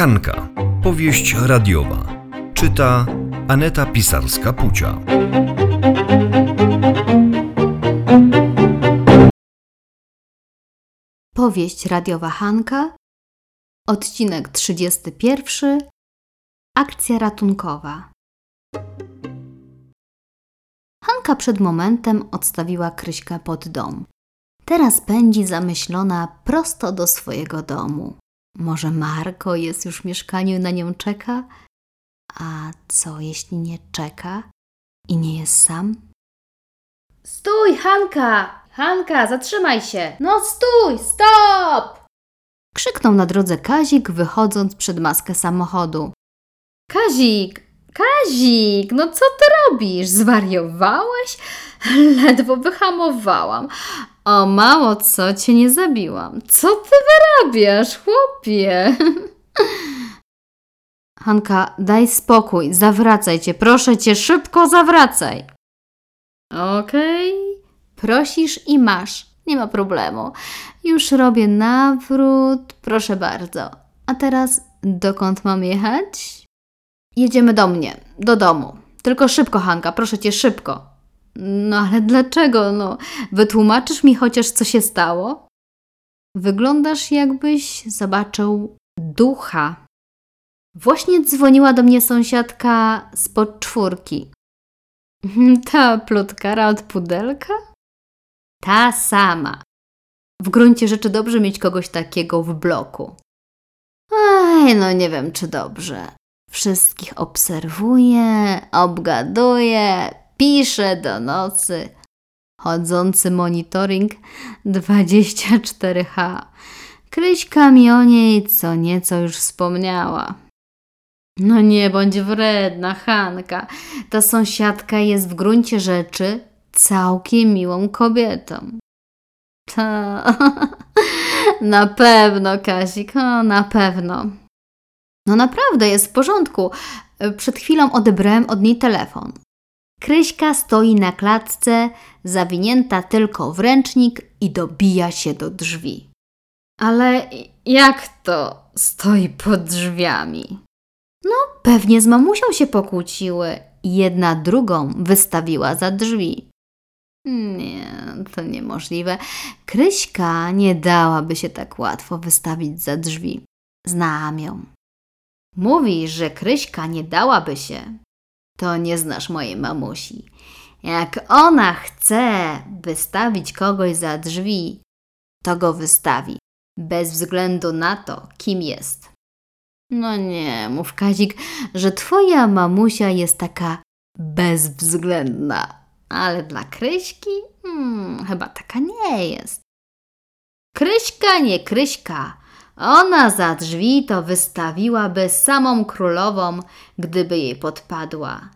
Hanka. Powieść radiowa. Czyta Aneta Pisarska-Pucia. Powieść radiowa Hanka, odcinek 31, akcja ratunkowa. Hanka przed momentem odstawiła Kryśkę pod dom. Teraz pędzi zamyślona prosto do swojego domu. Może Marko jest już w mieszkaniu i na nią czeka? A co jeśli nie czeka i nie jest sam? Stój, Hanka! Hanka, zatrzymaj się! No stój, stop! Krzyknął na drodze Kazik, wychodząc przed maskę samochodu. Kazik, Kazik, no co ty robisz? Zwariowałeś? Ledwo wyhamowałam. O mało co cię nie zabiłam. Co ty wyrabiasz, chłopie? Hanka, daj spokój, zawracaj cię, proszę cię, szybko zawracaj. Okej. Prosisz i masz, nie ma problemu. Już robię nawrót, proszę bardzo. A teraz dokąd mam jechać? Jedziemy do mnie, do domu. Tylko szybko, Hanka, proszę cię, szybko. No ale dlaczego? No, wytłumaczysz mi chociaż, co się stało? Wyglądasz, jakbyś zobaczył ducha. Właśnie dzwoniła do mnie sąsiadka spod czwórki. Ta plotkara od pudelka? Ta sama. W gruncie rzeczy dobrze mieć kogoś takiego w bloku. Ej, no nie wiem, czy dobrze. Wszystkich obserwuję, obgaduję, piszę do nocy. Chodzący monitoring 24H. Kryśka mi o niej co nieco już wspomniała. No nie bądź wredna, Hanka. Ta sąsiadka jest w gruncie rzeczy całkiem miłą kobietą. Ta, na pewno, Kazik, o, na pewno. No naprawdę, jest w porządku. Przed chwilą odebrałem od niej telefon. Kryśka stoi na klatce, zawinięta tylko w ręcznik i dobija się do drzwi. Ale jak to stoi pod drzwiami? No, pewnie z mamusią się pokłóciły i jedna drugą wystawiła za drzwi. Nie, to niemożliwe. Kryśka nie dałaby się tak łatwo wystawić za drzwi. Znam ją. Mówisz, że Kryśka nie dałaby się. To nie znasz mojej mamusi. Jak ona chce wystawić kogoś za drzwi, to go wystawi, bez względu na to, kim jest. No nie, mów Kazik, że twoja mamusia jest taka bezwzględna, ale dla Kryśki hmm, chyba taka nie jest. Kryśka nie Kryśka, ona za drzwi to wystawiłaby samą królową, gdyby jej podpadła.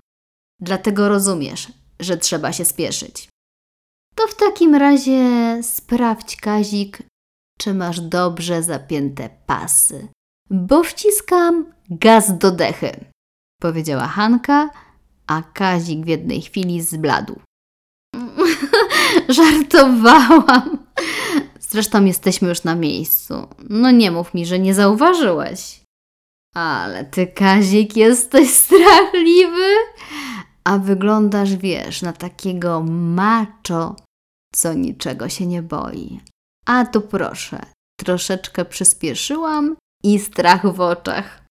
Dlatego rozumiesz, że trzeba się spieszyć. To w takim razie sprawdź, Kazik, czy masz dobrze zapięte pasy, bo wciskam gaz do dechy, powiedziała Hanka, a Kazik w jednej chwili zbladł. Żartowałam. Zresztą jesteśmy już na miejscu. No nie mów mi, że nie zauważyłeś. Ale ty, Kazik, jesteś strachliwy, a wyglądasz, wiesz, na takiego macho, co niczego się nie boi. A tu proszę, troszeczkę przyspieszyłam i strach w oczach.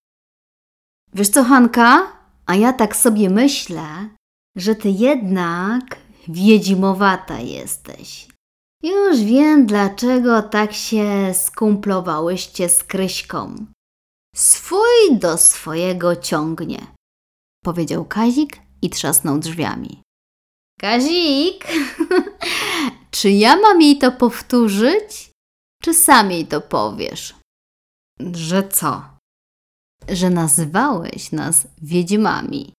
Wiesz co, Hanka? A ja tak sobie myślę, że ty jednak wiedźmowata jesteś. Już wiem, dlaczego tak się skumplowałyście z Kryśką. Swój do swojego ciągnie, powiedział Kazik i trzasnął drzwiami. Kazik, czy ja mam jej to powtórzyć, czy sam jej to powiesz? Że co? Że nazywałeś nas wiedźmami.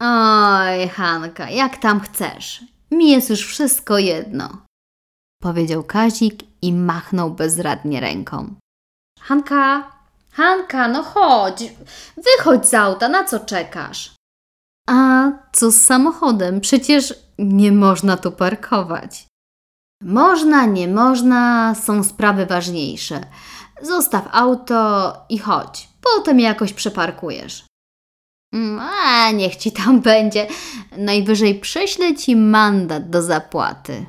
Oj, Hanka, jak tam chcesz. Mi jest już wszystko jedno powiedział Kazik i machnął bezradnie ręką. Hanka, Hanka, no chodź. Wychodź z auta, na co czekasz? A co z samochodem? Przecież nie można tu parkować. Można, nie można, są sprawy ważniejsze. Zostaw auto i chodź. potem jakoś przeparkujesz. Mm, A, niech ci tam będzie. Najwyżej prześlę ci mandat do zapłaty.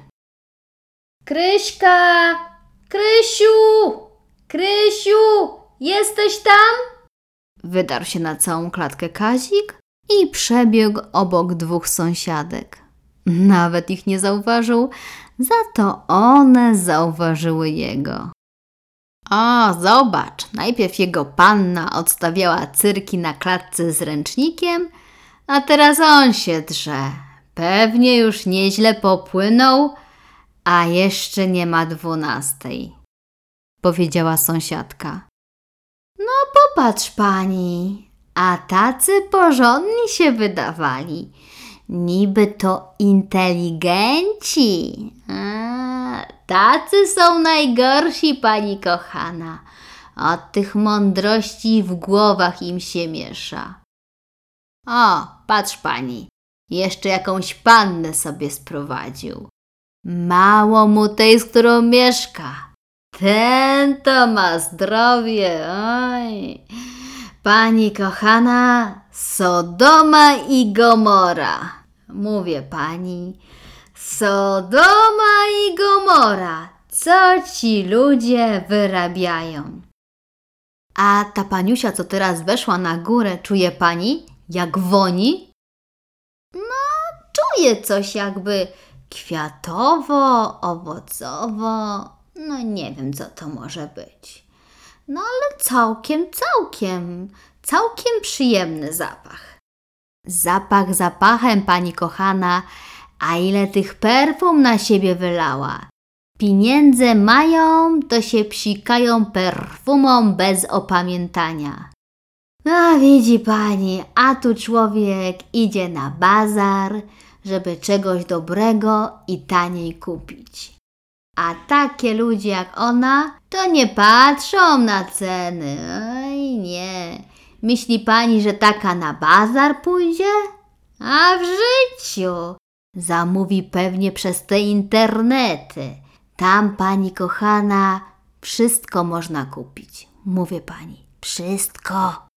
Kryśka! Krysiu! Krysiu! Jesteś tam? Wydarł się na całą klatkę Kazik i przebiegł obok dwóch sąsiadek. Nawet ich nie zauważył, za to one zauważyły jego. O, zobacz, najpierw jego panna odstawiała cyrki na klatce z ręcznikiem, a teraz on się drze. Pewnie już nieźle popłynął, a jeszcze nie ma dwunastej, powiedziała sąsiadka. No popatrz pani, a tacy porządni się wydawali. Niby to inteligenci. A, tacy są najgorsi, pani kochana. Od tych mądrości w głowach im się miesza. O, patrz pani, jeszcze jakąś pannę sobie sprowadził. Mało mu tej, z którą mieszka. Ten to ma zdrowie, oj. Pani kochana, Sodoma i Gomora. Mówię pani, Sodoma i Gomora. Co ci ludzie wyrabiają? A ta paniusia, co teraz weszła na górę, czuje pani, jak woni? No, czuje coś jakby kwiatowo, owocowo. No nie wiem, co to może być. No ale całkiem, całkiem, całkiem przyjemny zapach. Zapach zapachem, pani kochana, a ile tych perfum na siebie wylała. Pieniądze mają, to się psikają perfumą bez opamiętania. A widzi pani, a tu człowiek idzie na bazar, żeby czegoś dobrego i taniej kupić. A takie ludzie jak ona, to nie patrzą na ceny. Oj nie. Myśli pani, że taka na bazar pójdzie? A w życiu. Zamówi pewnie przez te internety. Tam, pani kochana, wszystko można kupić. Mówię pani, wszystko.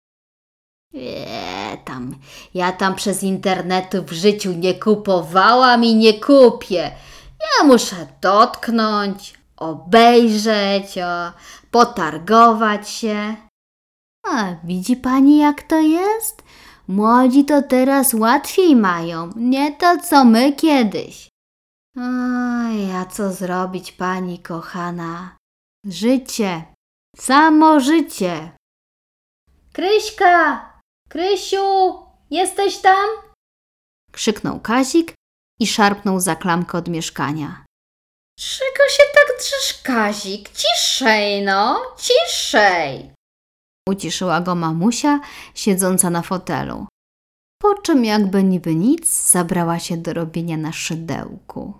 Nie, tam, ja tam przez internetu w życiu nie kupowałam i nie kupię. Ja muszę dotknąć, obejrzeć, o, potargować się. A widzi pani, jak to jest? Młodzi to teraz łatwiej mają, nie to co my kiedyś. Oj, a co zrobić, pani kochana? Życie, samo życie. Kryśka! Krysiu! Jesteś tam? Krzyknął Kazik i szarpnął za klamkę od mieszkania. Czego się tak drzesz, Kazik? Ciszej no, ciszej! Uciszyła go mamusia, siedząca na fotelu. Po czym jakby niby nic, zabrała się do robienia na szydełku.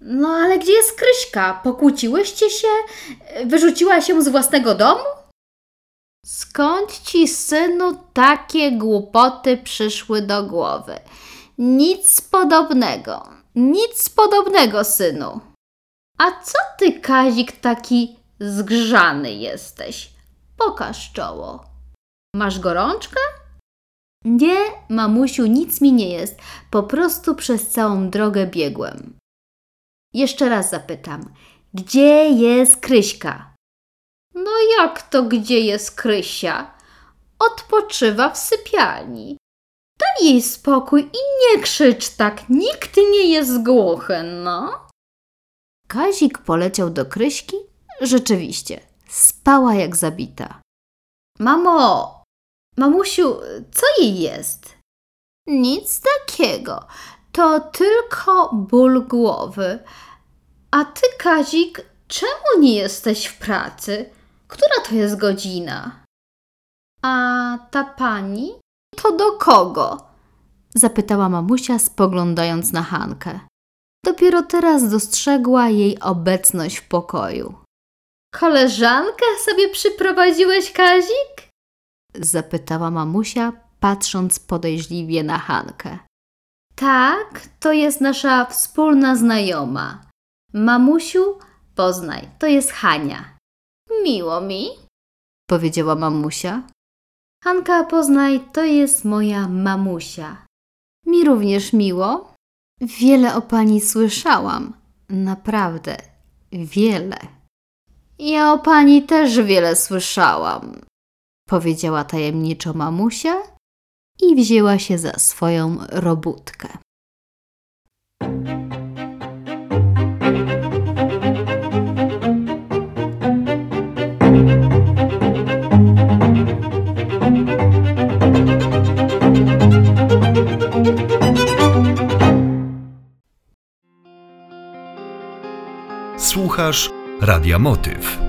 No ale gdzie jest Kryśka? Pokłóciłyście się? Wyrzuciła się z własnego domu? Skąd ci, synu, takie głupoty przyszły do głowy? Nic podobnego, nic podobnego, synu. A co ty, Kazik, taki zgrzany jesteś? Pokaż czoło. Masz gorączkę? Nie, mamusiu, nic mi nie jest. Po prostu przez całą drogę biegłem. Jeszcze raz zapytam. Gdzie jest Kryśka? Jak to gdzie jest Krysia? Odpoczywa w sypialni. Daj jej spokój i nie krzycz tak, nikt nie jest głuchy, no. Kazik poleciał do Kryśki. Rzeczywiście, spała jak zabita. Mamo, mamusiu, co jej jest? Nic takiego. To tylko ból głowy. A ty, Kazik, czemu nie jesteś w pracy? To jest godzina? A ta pani? To do kogo? Zapytała mamusia, spoglądając na Hankę. Dopiero teraz dostrzegła jej obecność w pokoju. Koleżankę sobie przyprowadziłeś, Kazik? Zapytała mamusia, patrząc podejrzliwie na Hankę. Tak, to jest nasza wspólna znajoma. Mamusiu, poznaj, to jest Hania. Miło mi. Powiedziała mamusia. Hanka, poznaj, to jest moja mamusia. Mi również miło. Wiele o pani słyszałam. Naprawdę, wiele. Ja o pani też wiele słyszałam, powiedziała tajemniczo mamusia i wzięła się za swoją robótkę. Radia Motyw.